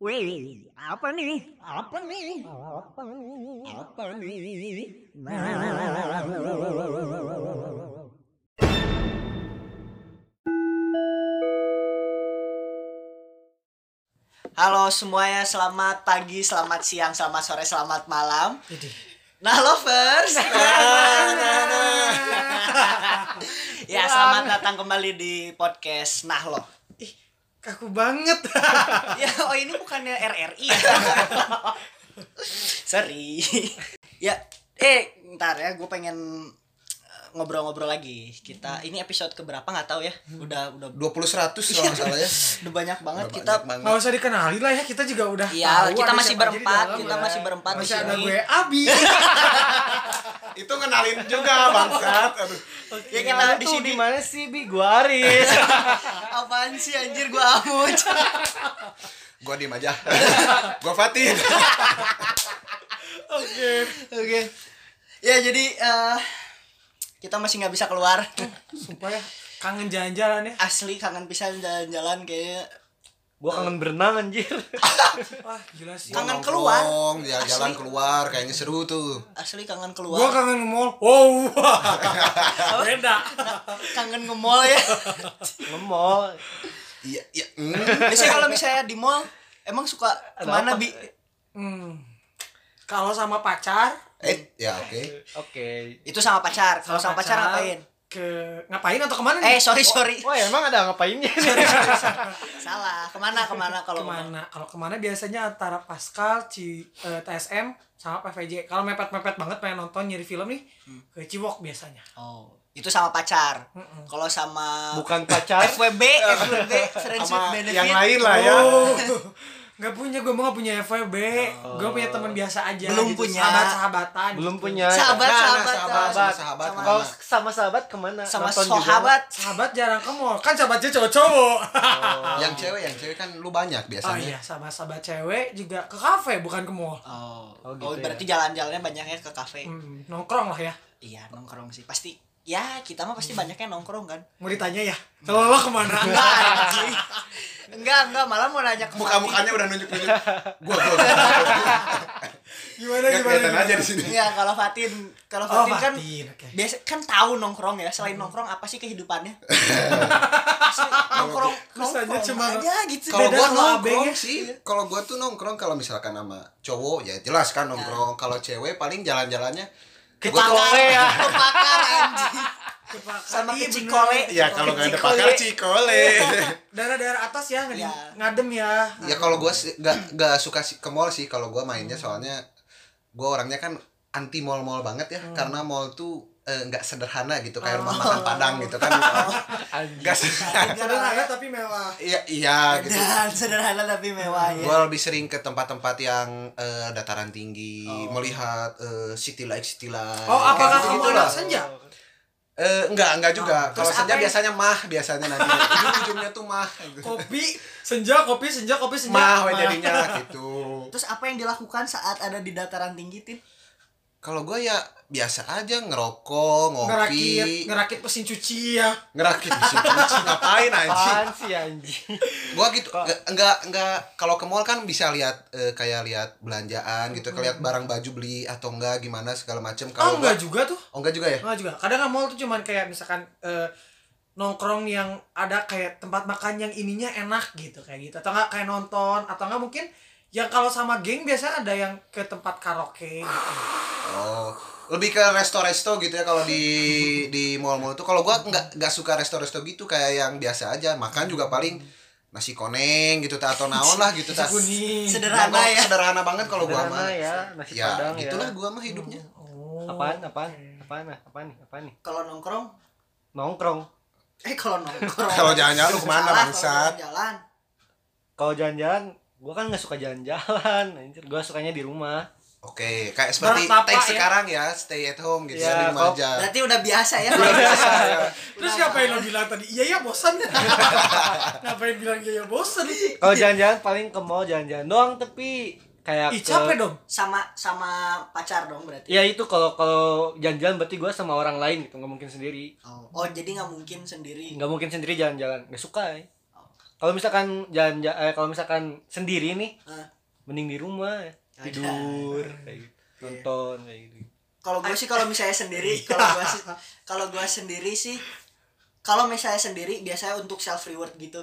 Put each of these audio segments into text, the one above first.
Wih, apa nih? Apa nih? Apa nih? Apa nih? Halo semuanya, selamat pagi, selamat siang, selamat sore, selamat malam. Nah lovers, ya selamat datang kembali di podcast Nah lo. Kaku banget. Ya, oh ini bukannya RRI ya? Sorry. Ya, eh, ntar ya, gue pengen ngobrol-ngobrol lagi. Kita ini episode keberapa nggak tahu ya? Udah udah 20 100 kalau nggak salah ya. udah banyak banget Udah kita. banyak banget. Nggak usah dikenali lah ya, kita juga udah Iya, tahu kita masih berempat, dalam kita ya. masih berempat di Masih ada sini. gue Abi. Itu ngenalin juga bangsat. Aduh. Ya kita di sini mana sih Bi gua Aris apaan sih anjir gua amuj. Gua diem aja. Gua Fatin. Oke. Oke. Ya jadi eh kita masih nggak bisa keluar. Sumpah ya, kangen jalan-jalan ya. Asli kangen pisan jalan-jalan kayaknya. gua kangen berenang anjir Wah, gila sih. Kangen keluar. Jalan-jalan Asli. keluar kayaknya seru tuh. Asli kangen Gua keluar. kangen mall. Wow. Beda. kangen nge-mall ya. ngemol Iya, iya. Biasanya kalau misalnya di mall emang suka ke mana bi? Hmm. Kalau sama pacar, Eh, ya oke. oke Itu sama pacar. Kalau sama pacar ngapain? Ke ngapain atau ke mana Eh nih? sorry sorry. wah emang ada ngapainnya Salah. Ke mana ke mana kalau ke mana? Kalau ke mana biasanya antara Pascal, Ci, eh, TSM sama PVJ. Kalau mepet-mepet banget pengen nonton nyari film nih, Hmm. ke Ciwok biasanya. Oh itu sama pacar. Mm-mm. Kalau sama bukan pacar FWB, FWB, friends with Sama benefit. yang lain lah ya. Oh. Gak punya, gue mau gak punya FWB Gue punya teman biasa aja Belum gitu. punya. Sahabat-sahabatan belum gitu. punya Sahabat, Nah, nah, sahabat, sahabat, sahabat. sahabat, Sama- kalau ke mana? sama sahabat ke mana sama Nonton juga? sahabat. Sahabat jarang ke mall Kan sahabatnya cowok-cowok Yang cewek, yang cewek kan lu banyak Oh biasanya. iya, sama sahabat cewek juga ke kafe bukan ke mall Oh, Oh, oh, gitu ya. berarti jalan-jalannya banyaknya ke kafe. hmm, Nongkrong lah ya Iya, nongkrong sih. Pasti ya kita mah pasti banyaknya nongkrong kan. Mau ditanya ya Kalau lo ke mana? Enggak, anjing. Enggak, enggak, malah mau nanya ke Muka-mukanya udah nunjuk-nunjuk. Gua, gua. Gimana Gak gimana kelihatan gimana? aja di sini. Iya, kalau Fatin, kalau Oh Fatin kan Fatin, oke biasa kan tahu nongkrong ya. Selain nongkrong apa sih kehidupannya? Nongkrong, nongkrong cuma- aja gitu. Kalau Beda gua sama nongkrong abengnya. sih, kalau gua tuh nongkrong kalau misalkan sama cowok ya jelas kan nongkrong. Kalau cewek paling jalan-jalannya ke Gua- ya Ke pakar anjing. Sama Iya. Cikole. Ya kalau nggak ada Cikole. pakar cikole. Daerah-daerah atas ya Iya. ngadem ya ya kalau gua sih nggak nggak suka sih ke mall sih kalau gua mainnya soalnya gua orangnya kan anti mall-mall banget ya karena mall tuh eh, nggak sederhana gitu kayak rumah makan padang gitu kan nggak sederhana Sederhana tapi mewah iya iya gitu Dan sederhana tapi mewah ya. gua lebih sering ke tempat-tempat yang eh, dataran tinggi Oh. melihat eh, city life city life Oh, apakah Kayak kamu anak lah. senja? Eh, enggak enggak juga. Oh, kalau senja yang- biasanya mah biasanya nanti. Ujung-ujungnya tuh mah Kopi, senja, kopi, senja, kopi, senja. Mah we jadinya gitu. Terus apa yang dilakukan saat ada di dataran tinggi, Tin? Kalau gue ya biasa aja ngerokok, Ngerakit, ngopi, ngerakit mesin cuci ya. Ngerakit mesin cuci ngapain anjing? apaan sih anjing? Gua gitu nggak enggak enggak kalau ke mall kan bisa lihat eh, kayak lihat belanjaan gitu, lihat barang baju beli atau enggak gimana segala macem. Oh Kalau enggak gua- juga tuh? Oh enggak juga ya? Enggak juga. Kadang kan mall tuh cuman kayak misalkan eh, Nongkrong yang ada kayak tempat makan yang ininya enak gitu Kayak gitu. Atau enggak kayak nonton Atau enggak mungkin yang kalau sama geng biasanya ada yang ke tempat karaoke gitu. Oh, lebih ke resto-resto gitu ya kalau di di mall-mall itu. Kalau gua enggak enggak suka resto-resto gitu kayak yang biasa aja. Makan juga paling nasi koneng gitu ta, atau naon lah gitu tas. Sederhana ya. Sederhana banget kalau gua mah. ya nasi Ya, padang ya gitulah gua mah hidupnya. Oh. apaan apaan apaan apaan nih apaan nih Kalau nongkrong, nongkrong eh kalau nongkrong. Kalau jalan-jalan lu ke mana, bangsat? kalau jalan. kalau jalan-jalan gua kan nggak suka jalan-jalan anjir gua sukanya di rumah Oke, kayak seperti teks ya. sekarang ya, stay at home gitu Ya, ya, di rumah aja. Berarti udah biasa ya. Udah biasa ya. Terus ngapain lo bilang tadi? Iya ya bosan. ngapain bilang iya ya bosan? kalau jalan-jalan paling ke mall jalan-jalan doang tapi kayak Ih ke- capek dong. Sama sama pacar dong berarti. ya itu kalau kalau jalan-jalan berarti gua sama orang lain gitu nggak mungkin sendiri Oh, oh jadi nggak mungkin sendiri. nggak mungkin sendiri jalan-jalan nggak suka ya Kalau misalkan jalan eh, kalau misalkan sendiri nih, Ah. mending di rumah tidur kayak gitu. Nonton kayak gitu. kalau gue sih kalau misalnya sendiri kalau gue sih kalau gue sendiri sih kalau misalnya sendiri biasanya untuk self reward gitu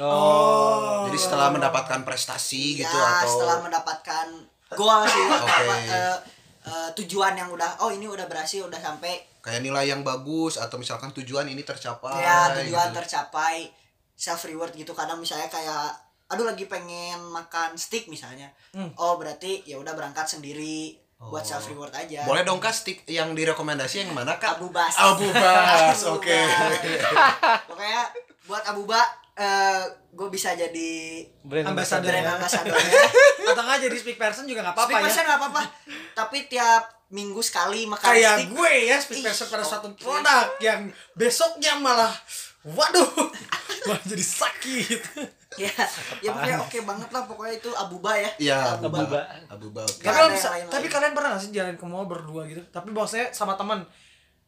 Oh. Jadi setelah mendapatkan prestasi gitu ya atau setelah mendapatkan goal sih Oke. apa, eh, eh, tujuan yang udah oh ini udah berhasil udah sampai kayak nilai yang bagus atau misalkan tujuan ini tercapai. ya tujuan gitu. tercapai self reward gitu kadang misalnya kayak aduh lagi pengen makan steak misalnya oh berarti ya udah berangkat sendiri buat Oh. self reward aja Boleh dong kak stick yang direkomendasi yang mana kak? Abu Bas Abu Bas, oke. Bas. pokoknya buat Abu Ba eh gue bisa jadi Brand Ambassador. brand ya. ambassadornya atau nggak jadi speak person juga nggak apa-apa Speak ya person nggak apa-apa tapi tiap minggu sekali makan kayak steak gue ya speak Ih, person pada suatu oke. produk yang besoknya malah waduh malah jadi sakit ya ya pokoknya oke banget lah pokoknya itu Abu Ba ya Iya, Abu Abu Ba Ba. Ba. Abu Ba. oke. Gak tapi, bisa- lain-lain. tapi kalian pernah gak sih jalan ke mall berdua gitu tapi maksudnya sama teman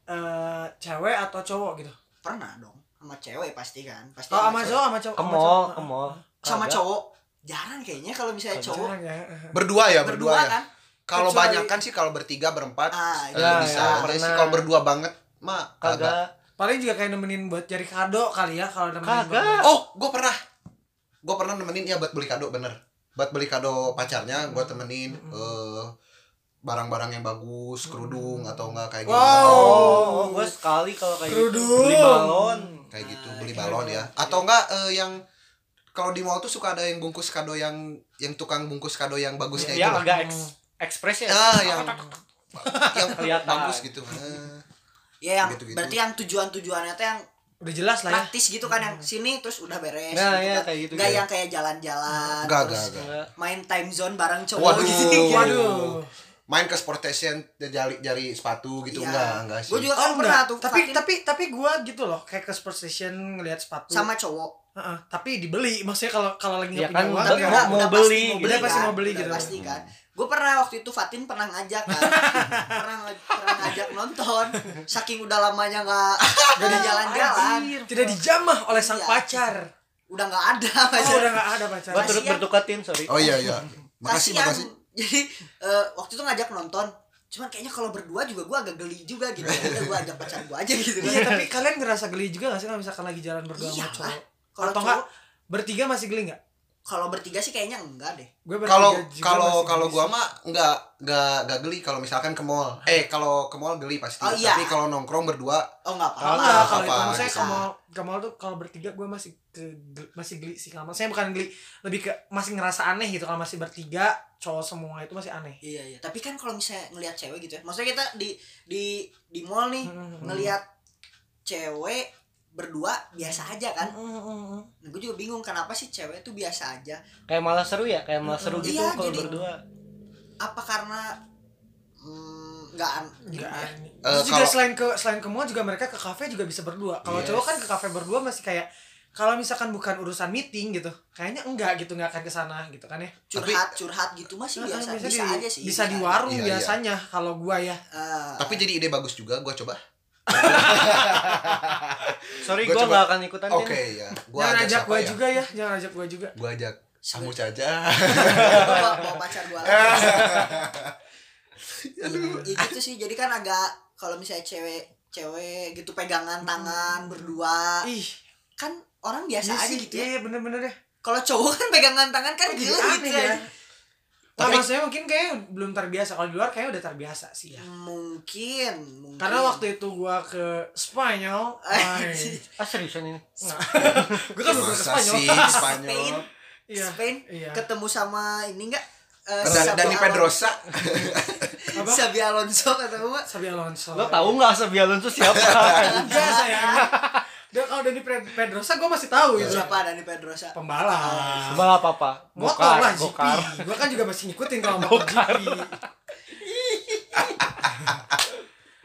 eh cewek atau cowok gitu pernah dong sama cewek pasti kan pasti kalau sama cowok sama cowok Ke sama mall, cowok. ke mall. sama cowok jarang kayaknya kalau misalnya cowok Jarang ya. Berdua ya, berdua, berdua ya. kan Kalau Kecuali- banyak kan sih kalau bertiga berempat Ah, eh, iya, bisa iya, aja pernah. sih. Kalau berdua banget mah kagak. Paling juga kayak nemenin buat cari kado kali ya kalau nemenin Kagak. Oh, gue pernah. Gue pernah nemenin ya buat beli kado bener. Buat beli kado pacarnya, gue temenin eh barang-barang yang bagus, kerudung atau enggak kayak gitu. Wow. Oh, gue sekali kalau kayak gitu Kerudung. beli balon. Kayak gitu, beli balon ya. Atau enggak eh, yang kalau di mall tuh suka ada yang bungkus kado yang yang tukang bungkus kado yang bagusnya itu. Ya loh. agak eks- ekspres ya. Ah, yang yang Kelihatan. bagus gitu. Ya yang Gitu-gitu. berarti yang tujuan-tujuannya tuh yang udah jelas lah ya praktis gitu kan yang sini terus udah beres Nah, gitu ya, kan. kayak gitu, nggak kayak- yang kayak jalan-jalan terus enggak, enggak. Enggak. main time zone bareng cowok Waduh. gitu waduh Main ke sport station jari jari sepatu gitu Iya. enggak, enggak sih. gue juga oh kan pernah enggak tuh tapi tapi tapi gua gitu loh kayak ke sport station ngelihat sepatu sama cowok Heeh, tapi dibeli maksudnya kalau kalau lagi Ya nggak punya kan, uang tapi ya mau- mau beli pasti gitu. Udah pasti kan? mau beli Udah gitu. pasti kan gue pernah waktu itu Fatin pernah ngajak kan pernah pernah ngajak nonton saking udah lamanya nggak ada jalan-jalan tidak dijamah oleh sang Iya. pacar udah nggak ada oh pacar. udah nggak ada pacar Gua turut bertukatin, sorry. Oh iya iya. Makasih Kasian. makasih. jadi eh, waktu itu ngajak nonton cuman kayaknya kalau berdua juga gue agak geli juga gitu ya gue ajak pacar gue aja gitu kan iya tapi kalian ngerasa geli juga gak sih kalau misalkan lagi jalan berdua Iya sama lah. cowok Kalau atau cowok- enggak bertiga masih geli nggak kalau bertiga sih kayaknya enggak deh Kalau kalau kalau gua mah enggak enggak enggak geli kalau misalkan ke mall. Eh, kalau ke mall geli pasti. Oh, iya. Tapi kalau nongkrong berdua oh nggak Oh, apa-apa enggak, kalau itu bisa. ke mall, ke mall tuh kalau bertiga gue masih ke, masih geli sih kalau saya bukan geli lebih ke masih ngerasa aneh gitu kalau masih bertiga cowok semua itu masih aneh iya iya tapi kan kalau misalnya ngelihat cewek gitu ya maksudnya kita di di di mall nih Hmm. ngelihat cewek berdua biasa aja kan Hmm. nah, gue juga bingung kenapa sih cewek tuh biasa aja Kayak malah seru ya, kayak malah seru gitu Iya, kalau jadi- berdua. apa karena mm, nggak an Enggak gimana ya? aneh. Terus juga selain ke selain ke mall juga mereka ke kafe juga bisa berdua. Kalau Yes. cowok kan ke kafe berdua masih kayak kalau misalkan bukan urusan meeting gitu, kayaknya enggak gitu nggak akan ke sana gitu kan ya. curhat curhat gitu masih biasa bisa bisa di, aja sih Bisa di kan? warung Iya, iya. biasanya kalau gua ya. Eh, tapi jadi ide bagus juga gua coba. Sorry, coba- nggak akan ikutan. Oke ya. Gua jangan ajak siapa gua ya? juga ya, jangan ajak gua juga. Gua ajak kamu saja. bawa, bawa pacar gua ya gitu sih jadi kan agak kalau misalnya cewek cewek gitu pegangan tangan berdua Ih, kan orang biasa iya aja sih, gitu ya Iya, bener-bener deh. kalau cowok kan pegangan tangan kan gila gitu ya. Nah, Tapi- maksudnya mungkin kayak belum terbiasa. Kalau di luar kayak udah terbiasa sih ya. mungkin mungkin Karena waktu itu gua ke Spanyol, Ah, seriusan ini? gua kan ke Spanyol. sih Spain Spanyol? Iya. Spain Iya. ketemu sama ini enggak Eh, Dan, Xabi Dani Pedrosa. Apa? Xabi Alonso ketemu gak? Sabi Alonso. Lo tahu nggak Xabi Alonso siapa? Enggak sayang. Dan kalau Dani Ped- Pedrosa gue masih tahu itu. siapa Dani Pedrosa Pembalap. Balap apa? Motor lah GP. Gokar. Gue kan juga masih ngikutin kalau motor GP.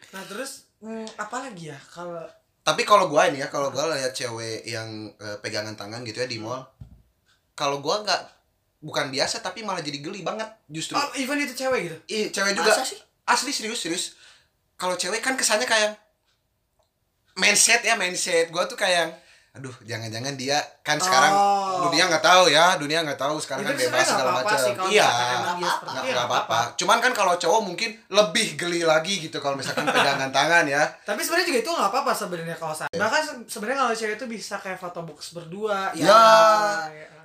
nah terus hmm, apa lagi ya kalau Tapi kalau gua ini ya, kalau gua lihat cewek yang eh, pegangan tangan gitu ya di mall, kalau gua nggak bukan biasa tapi malah jadi geli banget justru. oh even itu cewek gitu. Ih, cewek juga masa sih asli serius serius. Kalau cewek kan kesannya kayak mindset ya mindset. Gua tuh kayak aduh jangan-jangan dia kan sekarang Oh. dunia nggak tahu ya dunia nggak tahu sekarang Itu kan bebas segala macam iya nggak apa-apa cuman kan kalau cowok mungkin lebih geli lagi gitu kalau misalkan pegangan tangan ya Tapi sebenarnya juga itu nggak apa-apa sebenarnya kalau saya. Bahkan se- sebenarnya kalau cewek itu bisa kayak foto box berdua. Ya. Ya.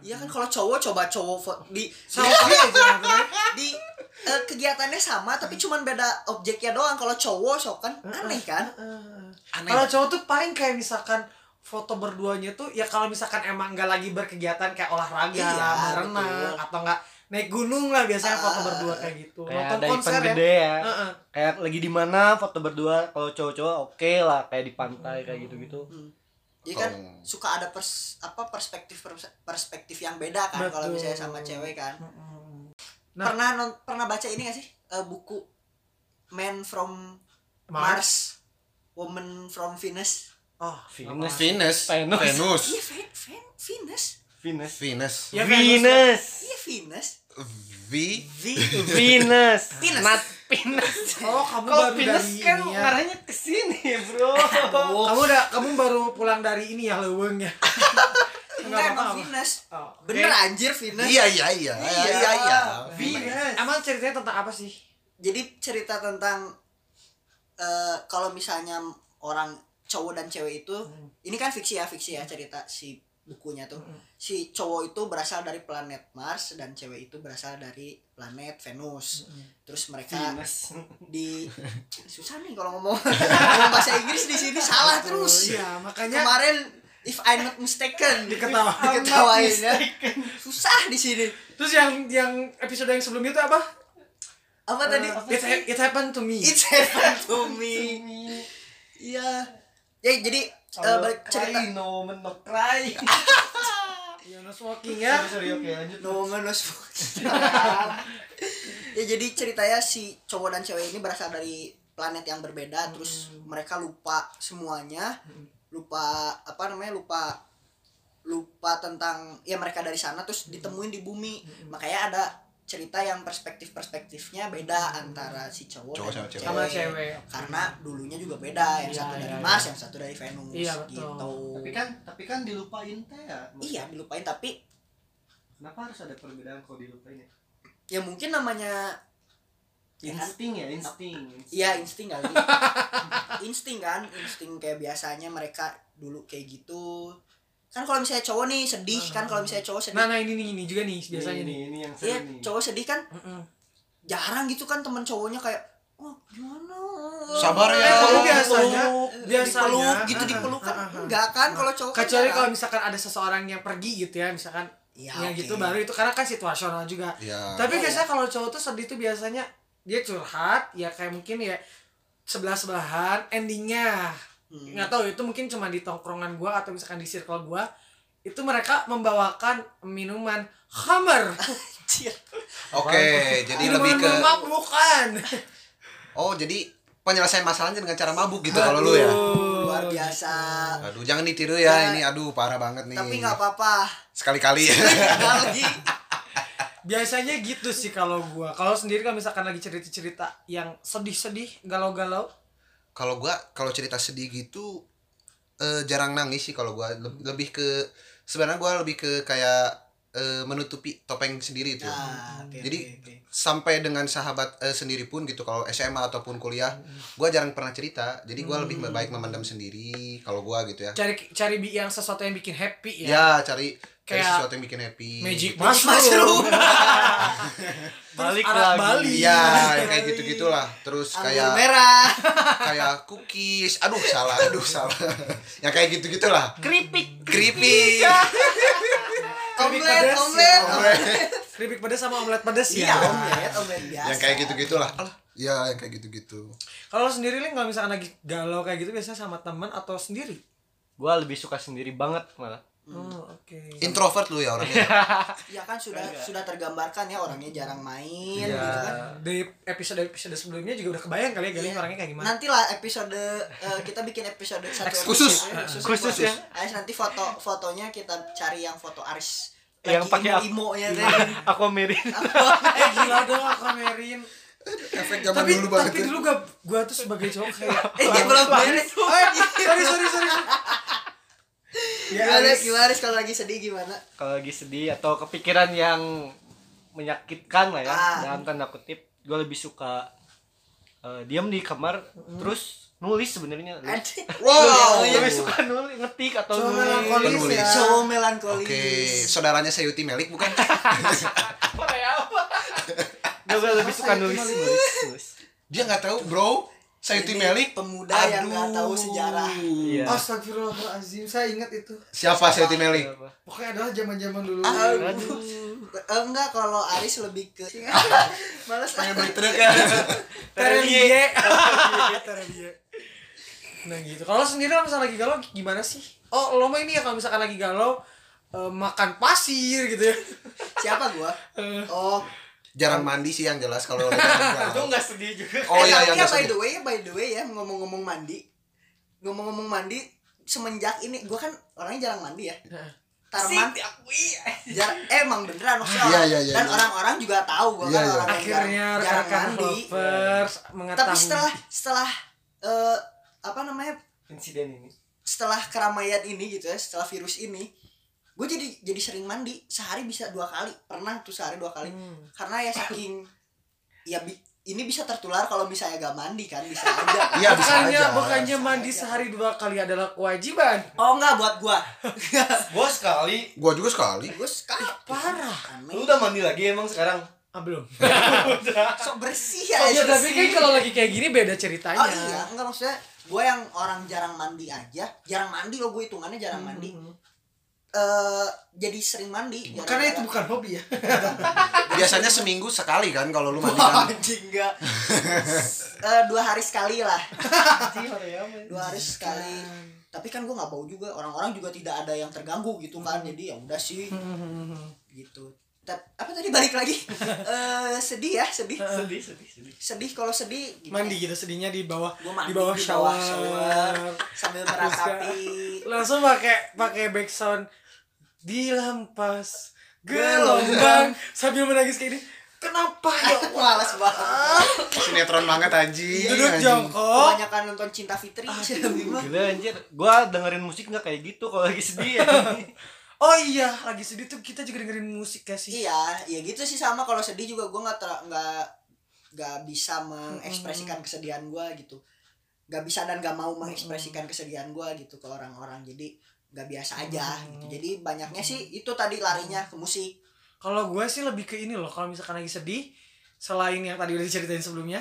Iya kan kalau cowok coba cowok fo- di Sama aja di eh, kegiatannya sama tapi cuman beda objeknya doang. Kalau cowok sok kan aneh kan? aneh Kalau cowok tuh paling kayak misalkan foto berduanya tuh ya kalau misalkan emang nggak lagi berkegiatan kayak olahraga, Iya, berenang betul. atau enggak naik gunung lah biasanya foto Ah. berdua kayak gitu. kayak Nonton ada konser event ya. gede ya Heeh. kayak lagi di mana foto berdua kalau cowok-cowok oke lah kayak di pantai kayak gitu-gitu Jadi kan Kalau- suka ada pers apa perspektif perspektif yang beda kan kalau misalnya sama cewek kan. Nah. Pernah non- pernah baca ini gak sih Eh, buku Man from Mars. Mars, Woman from Venus? Oh, Venus Venus Venus. Venus Iya, Ven- Ven- Venus. Venus Venus Ya, Venus Iya, Venus. V V Venus Venus. not Venus Oh, kamu Kok baru Venus dari kan ini ya. ngarahnya ke sini bro Kamu udah kamu baru pulang dari ini ya leweng ya. Enggak, emang. Venus. Oh, Bener anjir Venus. iya iya iya iya iya iya Venus. Emang ceritanya tentang apa sih? Jadi cerita tentang eh kalau misalnya orang cowok dan cewek itu ini kan fiksi ya, fiksi ya cerita si bukunya tuh. Si cowok itu berasal dari planet Mars dan cewek itu berasal dari planet Venus. Terus mereka Venus di susah nih kalau ngomong ngomong bahasa Inggris di sini salah terus. Iya, makanya Kemarin if I'm not mistaken Diketawa. diketawain ya. Susah di sini. terus yang yang episode yang sebelumnya itu apa? Apa tadi? It, ha- it happened to me. It's happened to me. Iya. Ya jadi eh, balik cerita no men no cry Ya, no smoking ya. sorry oke lanjut No woman, no smoking. ya jadi ceritanya si cowok dan cewek ini berasal dari planet yang berbeda terus mereka lupa semuanya lupa apa namanya lupa lupa tentang ya mereka dari sana terus ditemuin di bumi. Makanya ada cerita yang perspektif perspektifnya beda antara si cowok, Cowok dan sama cewek. Sama cewek. karena dulunya juga beda yang Iya, satu dari iya, Mars iya. yang satu dari Venus Iya, betul. gitu tapi kan tapi kan dilupain teh ya iya dilupain tapi kenapa harus ada perbedaan kalau dilupain ya? Ya mungkin namanya ya insting ya insting Iya insting kali Insting kan Insting kayak biasanya mereka dulu kayak gitu Kan kalau misalnya cowok nih sedih kan Kalau misalnya cowok sedih Nah, nah ini nih ini juga nih biasanya ini, nih. ini yang Iya sering nih cowok sedih kan Mm-mm. Jarang gitu kan teman cowoknya kayak Oh gimana Sabar ya. Eh, kalau Dipeluk, biasanya dipeluk, biasanya dipeluk gitu ah, dipeluk kan ah, ah, ah. Enggak kan kalau cowok kan Kecuali kalau misalkan ada seseorang yang pergi gitu ya, misalkan Iya, ya oke. gitu baru itu karena kan situasional juga. Iya. Tapi Iya, biasanya kalau cowok tuh sedih tuh biasanya dia curhat ya kayak mungkin ya sebelah sebelahan endingnya Hmm. nggak tahu itu mungkin cuma di tongkrongan gua atau misalkan di circle gua itu mereka membawakan minuman Hammer. Oke, jadi minuman lebih ke bukan Oh, jadi penyelesaian masalahnya dengan cara mabuk gitu kalau lu ya. Luar biasa Aduh, jangan ditiru ya ini. Aduh, parah banget nih. Tapi nggak apa-apa Sekali-kali ya. Biasanya gitu sih kalau gua kalau sendiri kalau misalkan lagi cerita-cerita yang sedih-sedih galau-galau kalau gua kalau cerita sedih gitu eh, jarang nangis sih kalau gua Leb- lebih ke sebenarnya gua lebih ke kayak eh, menutupi topeng sendiri tuh. Nah, oke, Jadi oke, oke. sampai dengan sahabat eh, sendiri pun gitu kalau SMA ataupun kuliah, gua jarang pernah cerita. Jadi gua lebih baik memendam sendiri kalau gua gitu ya. cari cari yang sesuatu yang bikin happy ya, Ya, cari Kayak sesuatu yang bikin happy. magic Mushroom. mushroom. Terus Balik arak lagi. Bali Iya, yang kayak gitu-gitulah. Terus Anggur kayak merah kayak cookies. Aduh, salah, aduh salah. yang kayak gitu-gitulah. keripik Keripik. Omelet ya. Omelet keripik pedas sama omelet pedas Iya ya omelet Omelet biasa yang kayak gitu-gitulah. Alah, ya yang kayak gitu-gitu. kalau lo sendiri Lin, kalau misalkan lagi galau kayak gitu biasanya sama teman atau sendiri gua lebih suka sendiri banget malah oh oke Introvert lu ya orangnya. Ya kan sudah sudah tergambarkan ya orangnya jarang main Iya. gitu kan. dari episode episode sebelumnya juga udah kebayang kali ya Galih Iya. orangnya kayak gimana Nantilah episode eh, kita bikin episode satu Khusus. episode Khusus ya. Aris nanti foto fotonya kita cari yang foto Aris Yang pakai ap- imo nya aku mirin eh gila dong kamerin Efek zaman tapi dulu banget. tapi ya. dulu gua gua tuh sebagai cowok kayak Eh dia belum beres. oh, sorry sorry sorry gimana gimana Riz, kalau lagi sedih gimana kalau lagi sedih atau kepikiran yang menyakitkan lah ya Ah. dalam tanda kutip gue lebih suka eh, diam di kamar terus nulis sebenarnya nulis. Aduh. Wow. lebih suka nulis ngetik atau Cowok nulis melankolis ya. cowok melankolis Oke, saudaranya Sayuti Melik bukan? gue lebih suka nulis nulis nulis Dia nggak tahu, bro. Ini Melik pemuda yang nggak tahu sejarah. iya Astagfirullahaladzim, saya ingat itu. Siapa Sayuti Melik? Pokoknya adalah zaman-zaman dulu. Aduh. Aduh. Enggak kalau Aris lebih ke Males Pengen beli truk ya. Terelie. Terelie. Nah gitu. Kalau sendiri kalau misalnya lagi galau gimana sih? Oh, lo mah ini ya kalau misalkan lagi galau eh, makan pasir gitu ya. Siapa gua? Eh, Oh, Jarang mandi sih yang jelas kalau lagi galau. nggak sedih juga Oh eh, iya iya ya by sedih. the way, by the way ya ngomong-ngomong mandi. Ngomong-ngomong mandi semenjak ini gua kan orangnya jarang mandi ya. Tarman jar eh, emang beneran maksudnya Iya, iya, iya, dan iya. orang-orang juga tahu gua Iya, kan iya. orang yang akhirnya jarang, jarang mandi. lovers mengetahui. Tapi setelah setelah eh, apa namanya insiden ini setelah keramaian ini gitu ya setelah virus ini gue jadi jadi sering mandi sehari bisa dua kali pernah tuh sehari dua kali Hmm. karena ya saking ya bi- ini bisa tertular kalau misalnya gak mandi kan bisa aja Iya bisa bukannya aja. bukannya Bisa mandi aja. sehari dua kali adalah kewajiban. oh enggak buat gua bos sekali Gua juga sekali. gue sekali Parah. aneh lu udah mandi lagi emang sekarang Ah, belum. sok bersih ya Oh, iya, tapi kan kalau lagi kayak gini beda ceritanya. oh iya enggak maksudnya gue yang orang jarang mandi aja jarang mandi loh gue hitungannya jarang mandi eh jadi sering mandi. Hmm. Karena itu bukan hobi ya. Biasanya seminggu sekali kan kalau lu mandi kan. anjing enggak. Eh, dua hari sekali lah. Dua hari sekali. tapi kan gue nggak bau juga. Orang-orang juga tidak ada yang terganggu gitu kan. Jadi ya udah sih. Gitu. Ta- apa tadi? Balik lagi. Eh sedih ya sedih. Sedih sedih sedih. Sedih kalau sedih gimana Mandi gitu sedihnya di bawah mandi di bawah di bawah shower. shower. sambil meratapi. Langsung pakai pakai backsound dilampas gelombang sambil menangis kayak ini. Kenapa ya? Malas banget Sinetron banget anjing. Duduk anjing. jongkok. kebanyakan nonton cinta fitri gila anjir gua dengerin musik nggak kayak gitu kalau lagi sedih ya Oh iya, lagi sedih tuh kita juga dengerin musik ya sih. iya ya gitu sih sama kalau sedih juga gue nggak nggak nggak bisa mengekspresikan kesedihan gue gitu nggak bisa dan nggak mau mengekspresikan kesedihan gue gitu ke orang-orang jadi nggak biasa aja gitu jadi banyaknya sih itu tadi larinya ke musik Kalau gue sih lebih ke ini loh, kalau misalkan lagi sedih, selain yang tadi udah diceritain sebelumnya,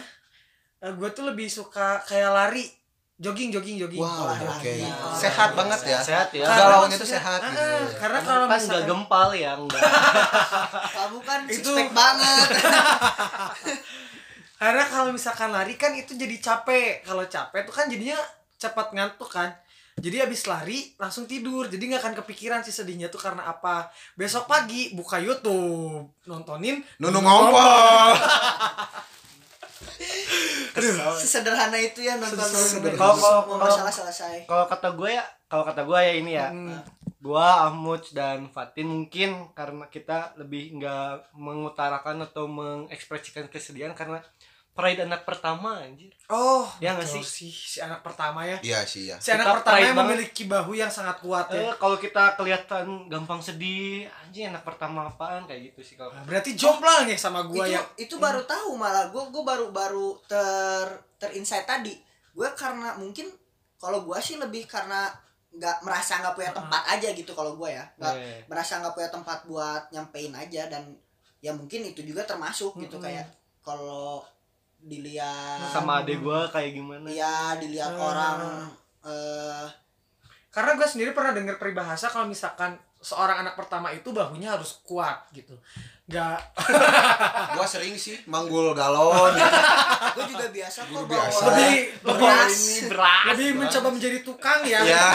eh, gue tuh lebih suka kayak lari, jogging, jogging, jogging. Wow, Olahraga. oke. Sehat banget ya. sehat ya Karena tuh maksudnya- sehat Ah, gitu. ah, Karena Kamu kalau kan nggak gempal ya enggak kamu kan Itu- banget Karena kalau misalkan lari kan itu jadi capek. Kalau capek tuh kan jadinya cepat ngantuk kan. Jadi habis lari langsung tidur. Jadi nggak akan kepikiran sih sedihnya tuh karena apa. Besok pagi buka YouTube, nontonin Nunung ngompol. sesederhana itu ya nonton. Kalau- kalau- masalah selesai kalau kata gue ya kalau kata gue ya ini ya Hmm. gua Ahmud dan Fatin mungkin karena kita lebih nggak mengutarakan atau mengekspresikan kesedihan karena pride anak pertama anjir Oh, Ya nggak sih? Si anak pertama ya. Iya sih ya. Si anak Kita pertama pride yang banget. memiliki bahu yang sangat kuat ya. eh kalau kita kelihatan gampang sedih anjing anak pertama apaan kayak gitu sih kalau Nah, berarti jomplang ya sama gua itu ya. itu baru tahu malah gue gue baru baru ter terinsight tadi gue karena mungkin kalau gue sih lebih karena nggak merasa nggak punya tempat aja gitu kalau gue ya nggak Eh, merasa nggak punya tempat buat nyampein aja dan ya mungkin itu juga termasuk gitu Mm-mm. kayak kalau dilihat sama adek gua kayak gimana ya dilihat Hmm. orang eh Karena gue sendiri pernah dengar peribahasa kalau misalkan seorang anak pertama itu bahunya harus kuat gitu. Gak Gua sering sih manggul galon gitu. gue juga biasa kok bawa biasa. lebih beras ini beras lebih mencoba menjadi tukang ya. Ya.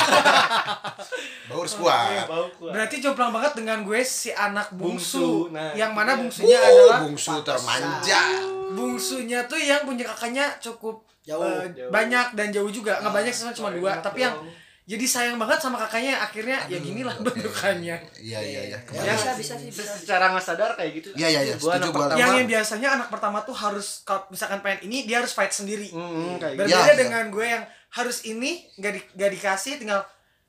Bau harus kuat. bau kuat. Berarti jomplang banget dengan gue si anak bungsu, Bungsu, nah, yang mana iya. bungsunya adalah Bungsu termanja. Bungsunya tuh yang punya kakaknya cukup Jauh, eh, jauh. banyak dan jauh juga nggak banyak sih cuma dua tapi yang jadi sayang banget sama kakaknya akhirnya ya Aduh, ginilah oke. bentukannya Iya iya iya. Ya, bisa bisa sih bisa, bisa. secara nggak sadar kayak gitu Iya, iya, iya, gua setuju gua. yang yang biasanya anak pertama tuh harus kalau misalkan pengen ini dia harus fight sendiri Hmm, kayak gitu. berbeda Iya, iya. dengan gue yang harus ini nggak di, nggak dikasih tinggal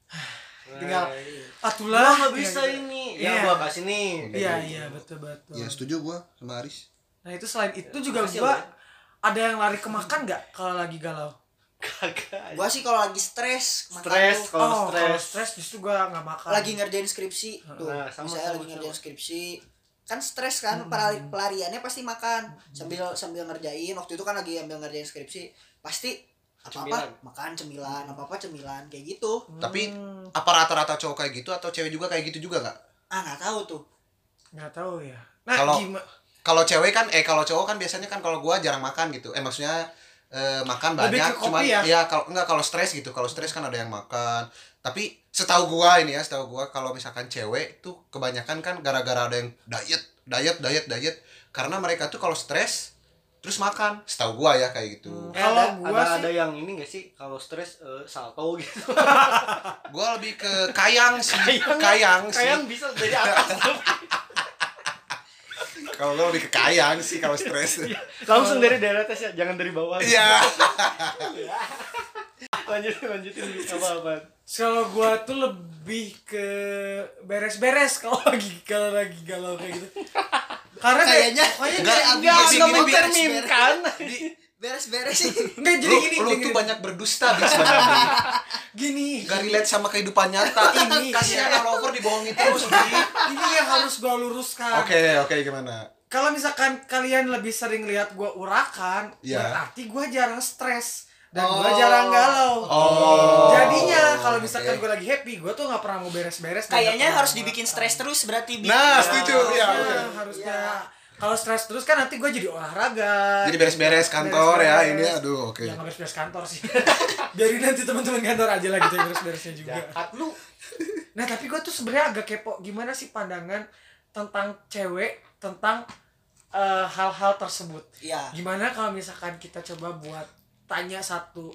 tinggal atulah lah nggak bisa gitu. ini Iya. ya gua kasih nih iya iya betul betul ya setuju gua sama Aris nah itu selain itu juga Makasih, gua ada yang lari ke makan nggak kalau lagi galau? Kagak gua sih kalau lagi stres makan stres kalau oh stres. stres justru gua nggak makan. Lagi ngerjain skripsi. Tuh Nah, sama, misalnya sama, lagi ngerjain sama. skripsi. Kan stres kan pelari- pelariannya pasti makan. Sambil sambil ngerjain. Waktu itu kan lagi ambil ngerjain skripsi. Pasti apa apa Cemilan. makan cemilan apa apa cemilan kayak gitu. Tapi Hmm, apa rata-rata cowok kayak gitu atau cewek juga kayak gitu juga nggak? Ah nggak tahu tuh. Nggak tahu ya. Nah Kalau- gimana kalau cewek kan eh kalau cowok kan biasanya kan kalau gua jarang makan gitu. Eh maksudnya eh, makan Lebih banyak ke kopi cuman ya? kalau enggak kalau stres gitu. Kalau stres kan ada yang makan. Tapi setahu gua ini ya setahu gua kalau misalkan cewek tuh kebanyakan kan gara-gara ada yang diet diet diet diet. Karena mereka tuh kalau stres terus makan. Setahu gua ya kayak gitu. Hmm. Eh, Kalau ada, gua ada, sih- ada yang ini gak sih? Kalau stres eh, salto gitu. Gua lebih ke kayang sih. Kayang- kayang sih. Kayang bisa dari atas kalau gua lebih ke kayang sih kalau stres. Langsung dari daerah atas ya jangan dari bawah. Iya. Lanjutin lanjutin apa apa? Kalau gua tuh lebih ke beres-beres kalau lagi kalau lagi galau kayak gitu. Karena kayak- Kayaknya pokoknya enggak, kayak- enggak, mencerminkan beres-beres sih enggak jadi lu, gini lu gini, tuh gini. banyak berdusta bis sebenarnya gini gak relate sama kehidupan nyata Ini. kasihan lover dibohongin terus Bi. ini yang harus gua luruskan oke oke gimana kalau misalkan kalian lebih sering lihat gua urakan Iya. berarti gua jarang stres dan Oh. gua jarang galau Oh. jadinya kalau misalkan Oke. gua lagi happy gua tuh nggak pernah mau beres-beres kayaknya nggak harus dibikin stres terus berarti. Nah, Ya. setuju. Ya, harusnya, oke. harusnya kalau stres terus kan nanti gue jadi olahraga. Jadi beres-beres kantor ya Beres-beres. ini aduh oke. Ya nggak beres-beres kantor sih. Biarin nanti teman-teman kantor aja lah gitu yang beres-beresnya juga. Jahat lu nah tapi gue tuh sebenarnya agak kepo gimana sih pandangan tentang cewek tentang eh, hal-hal tersebut? Iya. gimana kalau misalkan kita coba buat tanya satu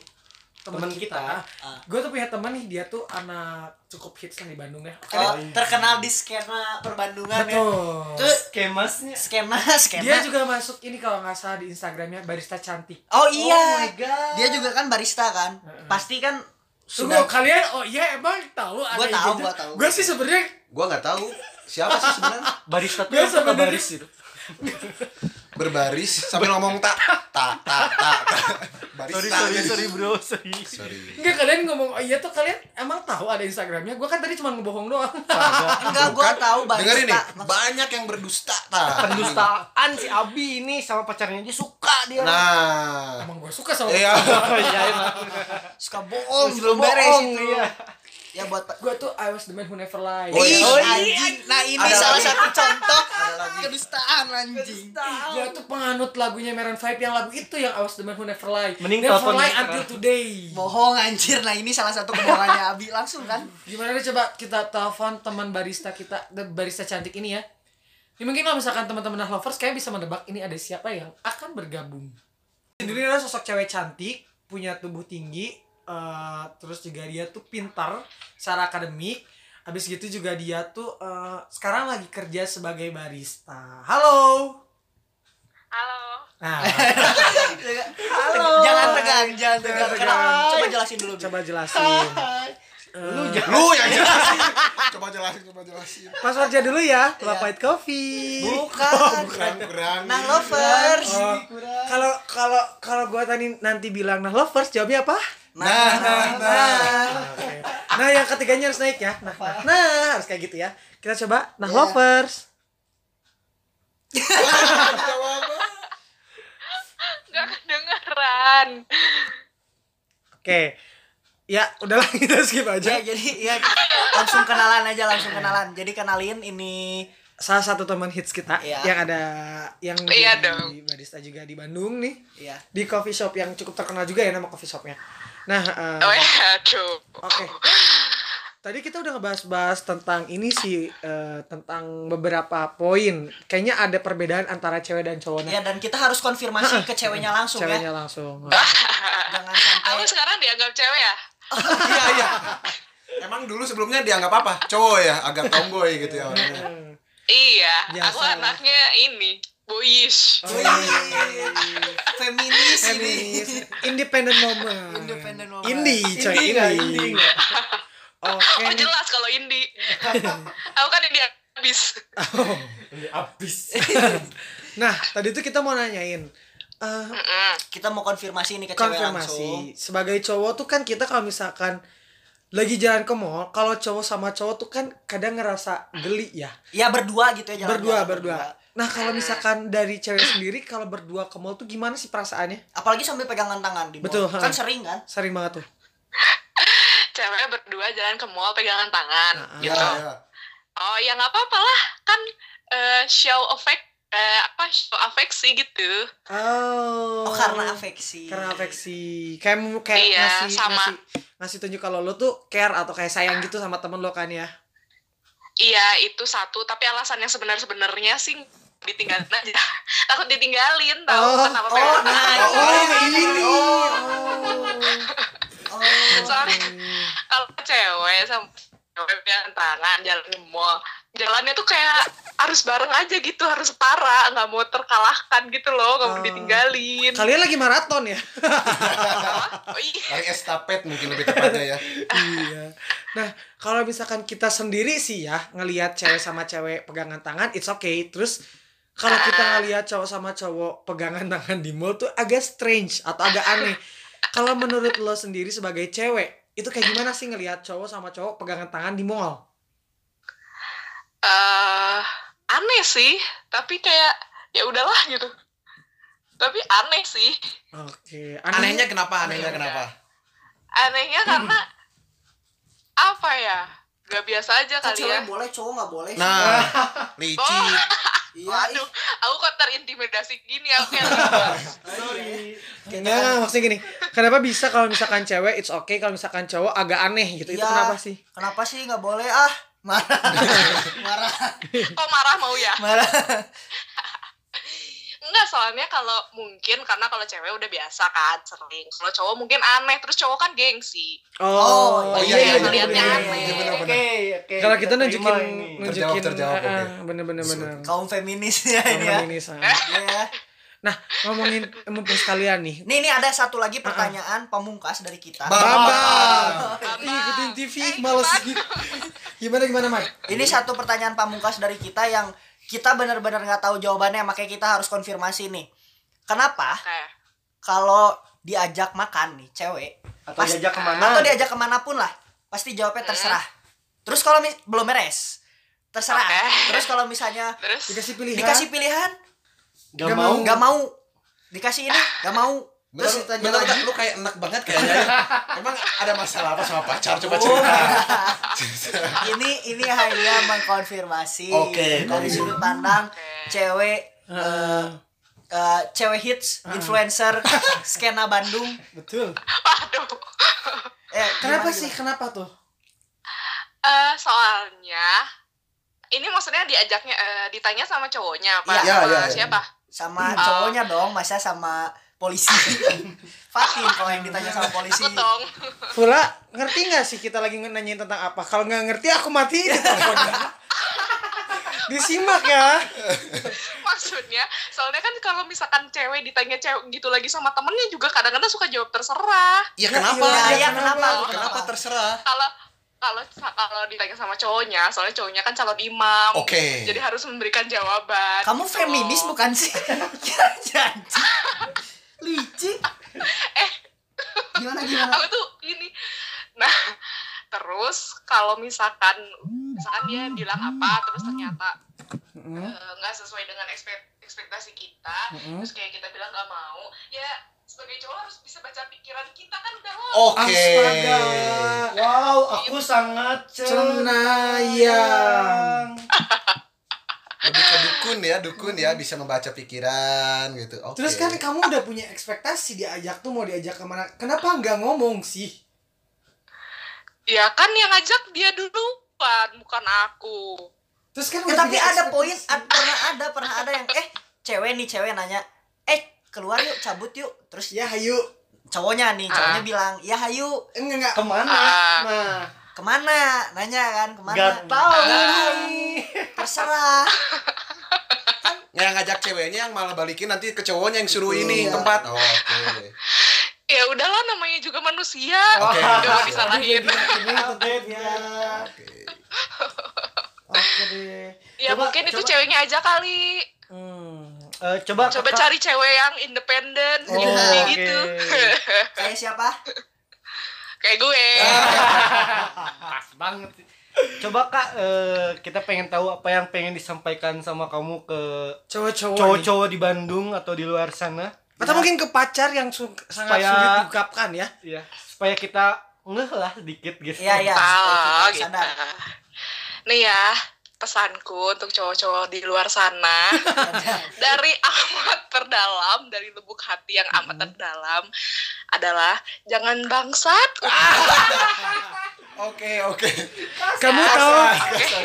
teman kita, kita. Ah. gue tuh punya teman nih dia tuh anak cukup hits lah di Bandung ya Oh, deh. terkenal di skena perbandungan ya. betul Tuh kemasnya skena skena. dia juga masuk ini kalau nggak salah di Instagramnya barista cantik Oh oh iya. my god dia juga kan barista kan. Pasti kan Tunggu sudah kalian oh iya emang tahu ada Gua tahu, gua tahu. Gua sih sebenarnya gua nggak tahu siapa sih sebenarnya barista tuh bener. baris gitu berbaris sambil ngomong tak tak tak tak tak. barista sorry sorry sorry bro sorry. Sorry. Enggak kalian ngomong oh iya tuh kalian emang tahu ada Instagramnya? Gua kan tadi cuma ngebohong doang. Enggak gua Bukan. tahu barista. dengerin nih banyak yang berdusta tak pendustaan si Abi ini sama pacarnya aja suka dia. Nah. Emang gua suka sama iya. iya emang Suka bohong, Suka belum beres itu. iya. Ya buat gua tuh I was the man who never lie Oh, iya. Oh, iya. anjing. Nah, ini Ada salah lagi. satu contoh kedustaan anjing. gua tuh penganut lagunya Maroon 5 yang lagu itu yang I was the man who never lie Mending never telepon lie until today Bohong anjir. Nah, ini salah satu kebohongannya Abi langsung kan. gimana deh coba kita telepon teman barista kita the barista cantik ini ya ini mungkin kalau misalkan teman-teman nah lovers kayak bisa menebak ini ada siapa yang akan bergabung Sendiri adalah sosok cewek cantik punya tubuh tinggi eh, terus juga dia tuh pintar secara akademik habis gitu juga dia tuh eh, sekarang lagi kerja sebagai barista halo Halo. nah Halo. Jangan tegang, jangan tegang. tegang. Coba jelasin dulu. Bi. coba jelasin lu Eh, jangan lu yang jelasin coba jelasin coba jelasin password aja dulu ya Iya. White Coffee Bukan. kurang kurang Nah, lovers. Oh, kalau kalau kalau gua tadi nanti bilang nah lovers jawabnya apa? Nah nah nah Oke. Nah, yang ketiganya harus naik ya. Nah, nah, nah, harus kayak gitu ya. Kita coba nah Iya. lovers. Gak kedengeran. Oke. Ya, udahlah kita skip Ya, aja. jadi ya langsung kenalan aja, langsung kenalan. Jadi kenalin ini Salah satu teman hits kita Iya. yang ada yang Iya di dong. barista juga di Bandung nih. ya. Di coffee shop yang cukup terkenal juga ya nama coffee shopnya. Nah, eh, Oh ya, aduh. Oke. Tadi kita udah ngebahas-bahas tentang ini sih eh, tentang beberapa poin. Kayaknya ada perbedaan antara cewek dan cowok. Nah, Ya dan kita harus konfirmasi ke ceweknya langsung ceweknya ya. langsung. Jangan sampai Aku sekarang dianggap cewek ya? iya iya emang dulu sebelumnya dianggap apa cowok ya agak tomboy gitu ya orangnya. Iya, Biasa aku lah. anaknya ini, boyish. Oh, feminis ini. Feminis. Independent woman. Independent woman. Indie, coy, Indie indie. Indie nggak? Oke. Oh jelas kalau indie. Aku kan indie habis. Abis. Nah, tadi tuh kita mau nanyain eh, Mm-mm. kita mau konfirmasi nih ke cewek langsung konfirmasi sebagai cowok tuh kan kita kalau misalkan lagi jalan ke mall, kalau cowok sama cowok tuh kan kadang ngerasa geli ya. ya berdua gitu ya jalan-jalan Berdua, berdua. Nah, kalau misalkan dari cewek sendiri kalau berdua ke mall tuh gimana sih perasaannya? apalagi sambil pegangan tangan di mall. Betul, kan ha. sering kan Sering banget tuh. Cewek berdua jalan ke mall pegangan tangan Ah, ya, gitu. ya. Oh ya nggak apa-apa lah kan eh, show affect eh, apa show afeksi gitu. Oh. oh karena afeksi Karena afeksi. Kayak kayak Iya, ngasih sama. ngasih ngasih tunjuk kalau lo tuh care atau kayak sayang gitu sama temen lo kan ya. Iya itu satu tapi alasan yang sebenar-sebenarnya sih ditinggalin aja takut ditinggalin tahu Oh, kenapa oh nah tangan. oh, ini. oh, oh. Soalnya kalau cewek sama cewek pegangan tangan jalan ke mall jalannya tuh kayak harus bareng aja gitu harus setara nggak mau terkalahkan gitu loh nggak mau Oh. ditinggalin Kalian lagi maraton ya? oh iya estafet mungkin lebih tepatnya ya. iya. Nah, kalau misalkan kita sendiri sih ya ngelihat cewek sama cewek pegangan tangan, it's okay. Terus kalau kita ngelihat cowok sama cowok pegangan tangan di mall tuh agak strange atau agak aneh. Kalau menurut lo sendiri sebagai cewek, itu kayak gimana sih ngelihat cowok sama cowok pegangan tangan di mall? eh aneh sih tapi kayak ya udahlah gitu tapi aneh sih Oke, Anehnya kenapa? Anehnya kenapa? anehnya karena apa ya gak biasa aja Kan kali ya cewek boleh cowok nggak boleh sih. Nah, licik. Oh. iya Waduh, aku kok terintimidasi gini aku kayak Sorry. Enggak, enggak, maksudnya gini. Kenapa bisa kalau misalkan cewek it's okay, kalau misalkan cowok agak aneh gitu. Itu Iya. kenapa sih? kenapa sih nggak boleh ah marah marah kok marah mau ya marah enggak soalnya kalau mungkin karena kalau cewek udah biasa kan sering kalau cowok mungkin aneh terus cowok kan gengsi Oh, Oh iya iya, iya iya. iya, aneh. iya. Oke, oke. Kalau kita nunjukin ini. nunjukin Terjawab, terjawab, ah, ah, oke. bener-bener bener. kaum feminis ya ini ya Feminis, ah. Iya. Nah, ngomongin mumpung sekalian nih. nih ini ada satu lagi pertanyaan pamungkas dari kita Bambang. Ih, ikutin TV, males gitu. Gimana gimana, Mat? ini satu pertanyaan pamungkas dari kita yang kita benar-benar nggak tahu jawabannya makanya kita harus konfirmasi nih. Kenapa? Kayak kalau diajak makan nih cewek Atau Pas- diajak ke mana? atau diajak ke mana pun lah pasti jawabnya terserah. Terus kalau mis- belum beres terserah. Oke. terus kalau misalnya terus? Dikasih pilihan. dikasih pilihan Gak, Gak mau. nggak mau. Dikasih ini nggak mau Terus terus ditanya bener, lagi lu kayak enak banget kayaknya. ya. Emang ada masalah apa sama pacar? Coba cerita. ini ini hanya mengkonfirmasi Oke. dari sudut pandang cewek Eh, eh, cewek hits influencer skena Bandung betul. waduh eh Kenapa gimana, sih? gimana? Kenapa tuh? Eh, soalnya ini maksudnya diajaknya eh, ditanya sama cowoknya apa Iya, sama iya, iya. siapa sama Oh. cowoknya dong masa sama polisi Fatin kalau yang ditanya sama polisi Fula, ngerti nggak sih kita lagi nanyain tentang apa? Kalau nggak ngerti aku mati teleponnya. Disimak ya. maksudnya soalnya kan kalau misalkan cewek ditanya cewek gitu lagi sama temennya juga kadang-kadang suka jawab terserah Ya Ya, kenapa? iya, ya, iya, kenapa kenapa? Kenapa terserah? kalau kalau kalau ditanya sama cowoknya soalnya cowoknya kan calon imam Oke. jadi harus memberikan jawaban kamu gitu. feminis bukan sih janji licik eh gimana gimana aku tuh ini nah terus kalau misalkan misalkan dia bilang apa terus ternyata eh, nggak sesuai dengan ekspek- ekspektasi kita Mm-mm. terus kayak kita bilang nggak mau ya sebagai cowok harus bisa baca pikiran kita kan udah lo Oke. Astaga. Wow, aku sangat Cenayang. Lebih ke dukun ya, dukun ya bisa membaca pikiran gitu. Oke. Terus kan kamu udah punya ekspektasi diajak tuh mau diajak ke mana? Kenapa nggak ngomong sih? ya kan yang ngajak dia duluan bukan aku Terus kan ya, tapi ada poin ad- pernah ada pernah ada yang eh cewek nih cewek nanya eh keluar yuk cabut yuk terus Ya hayu. cowoknya nih cowoknya Ah. bilang ya hayu Enggak enggak. Ke mana? Ah. Nah, ke mana nanya kan ke mana Gak tahu. terserah yang ngajak ceweknya yang malah balikin nanti ke cowoknya yang suruh ini Iya. tempat. Oh, Oke. ya udahlah namanya juga manusia Oke. nggak mau disalahin Oke deh. ya Coba- mungkin itu coba- ceweknya aja kali Hmm. Eh, coba coba kakak- cari cewek yang independen Oh, oke. gitu kayak siapa kayak gue pas banget sih. Coba kak, eh, kita pengen tahu apa yang pengen disampaikan sama kamu ke Cowok-cowok. di Bandung atau di luar sana, Atau mungkin ke pacar yang su- sangat Supaya- sulit diungkapkan ya. ya supaya kita ngeh lah sedikit guys. Iya, iya. Gitu. nih ya pesanku untuk cowok-cowok di luar sana dari amat terdalam dari lubuk hati yang amat terdalam adalah jangan bangsat Oke, oke. Kamu tahu?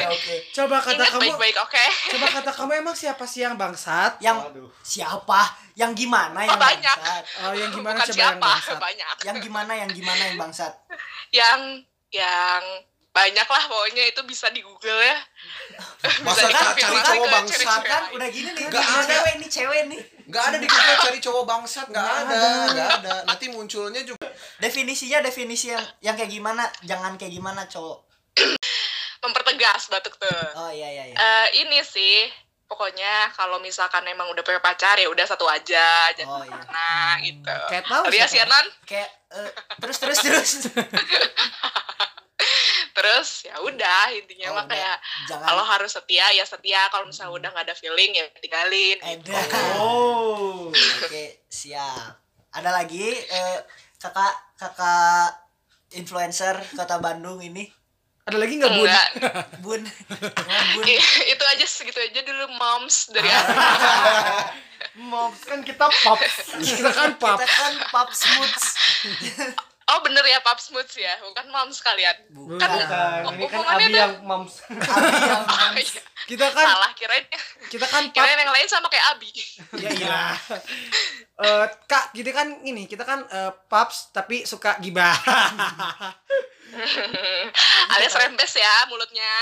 Oke. Coba kata ingat kamu. baik-baik oke Coba kata kamu emang siapa sih yang bangsat? Yang siapa? Yang gimana yang Oh, banyak. bangsat? Oh, yang gimana bukan coba yang siapa bangsat? banyak Yang gimana yang gimana yang bangsat? yang yang banyak lah pokoknya itu bisa di Google ya Masa Bisa cari cowok bangsat Kan udah gini nih, ini ada. cewek nih, cewek nih. Nggak ada di Google cari cowok bangsat, nggak ada, nggak ada. Nanti munculnya juga. Definisinya definisi yang yang kayak gimana? Jangan kayak gimana, cowok. mempertegas batuk tuh Oh iya iya iya. Eh, ini sih pokoknya kalau misalkan emang udah punya pacar ya udah satu aja Oh jangan iya. nah gitu Kayak tahu alias siapa? ya Kayak eh, terus terus terus. terus ya udah intinya Oh, mah kayak Jangan kalau harus setia ya setia kalau misalnya udah nggak ada feeling ya tinggalin gitu. Edan. Oh. Oke, siap. Ada lagi eh, kakak kakak influencer kota Bandung ini, Ada lagi nggak bun? enggak Bun. Bun. I- itu aja segitu aja dulu moms dari Ah. Moms kan kita pops. Kita kan pap. Kita kan pap smooths. Oh bener ya pap smooths ya bukan moms kalian Bukan. Kan- Bukan, ini kan Abi yang moms. Abi yang Oh, moms. iya. Kita kan salah kirain kita kan pap. kirain yang lain sama kayak Abi Ya iya. Eh, Kak, kita kan ini, kita kan eh, paps tapi suka gibah. alias rembes ya mulutnya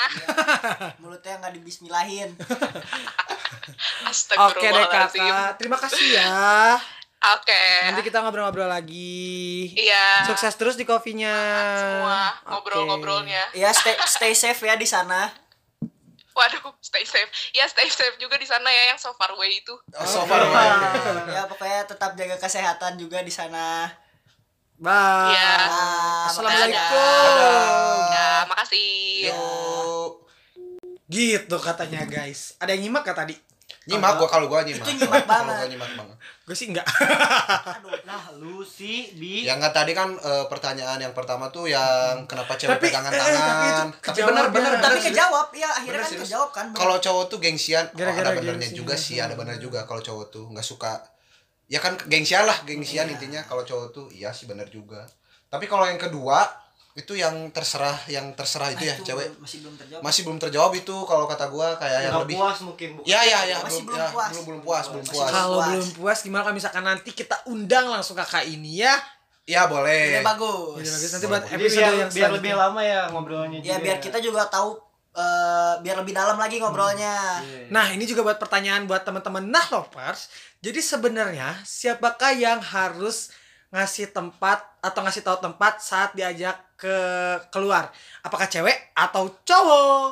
Mulutnya nggak dibismillahin. Oke deh Astagfirullahaladzim kakak, terima kasih ya. Oke. Nanti kita ngobrol-ngobrol lagi. Iya. Sukses terus di kopinya. Semua ngobrol-ngobrolnya. Ya stay stay safe ya di sana. Waduh, stay safe. Ya stay safe juga di sana ya yang so far away itu. Oh, so far away. Ya pokoknya tetap jaga kesehatan juga di sana. Bye. Iya. Assalamualaikum. Ya, makasih. Yuk. Gitu katanya guys. Ada yang nyimak gak tadi? Nyimak gua kalau gua nyimak. Itu nyimak Kalau banget. gua nyimak banget. Gue sih enggak. Aduh, Nah, lu sih bi Ya nggak tadi kan eh, pertanyaan yang pertama tuh yang kenapa cewek Tapi, pegangan eh, tapi itu tangan. Tapi kejawab benar ya. benar tapi benar sih. kejawab ya akhirnya Bener kan kejawab kan. Kalau cowok tuh gengsian, oh, Gara-gara ada benernya gengsi. juga sih, ada bener juga kalau cowok tuh nggak suka. Ya kan gengsian lah, gengsian Iya. intinya kalau cowok tuh iya sih bener juga. Tapi kalau yang kedua itu yang terserah, yang terserah itu ya Ah, cewek masih belum terjawab. masih belum terjawab itu kalau kata gua kayak yang lebih. puas mungkin bukan. Ya ya ya Masih belum belum ya, puas. belum belum puas belum puas. Kalau belum puas gimana kalau misalkan nanti kita undang langsung kakak ini ya? Ya Ini boleh. bagus. Ini bagus nanti buat episode biar, yang biar lebih lama ya ngobrolnya Ya juga. biar kita juga tahu eh, biar lebih dalam lagi ngobrolnya. Iya. Nah, ini juga buat pertanyaan buat teman-teman nah lovers. Jadi sebenarnya siapakah yang harus ngasih tempat atau ngasih tahu tempat saat diajak ke keluar? Apakah cewek atau cowok?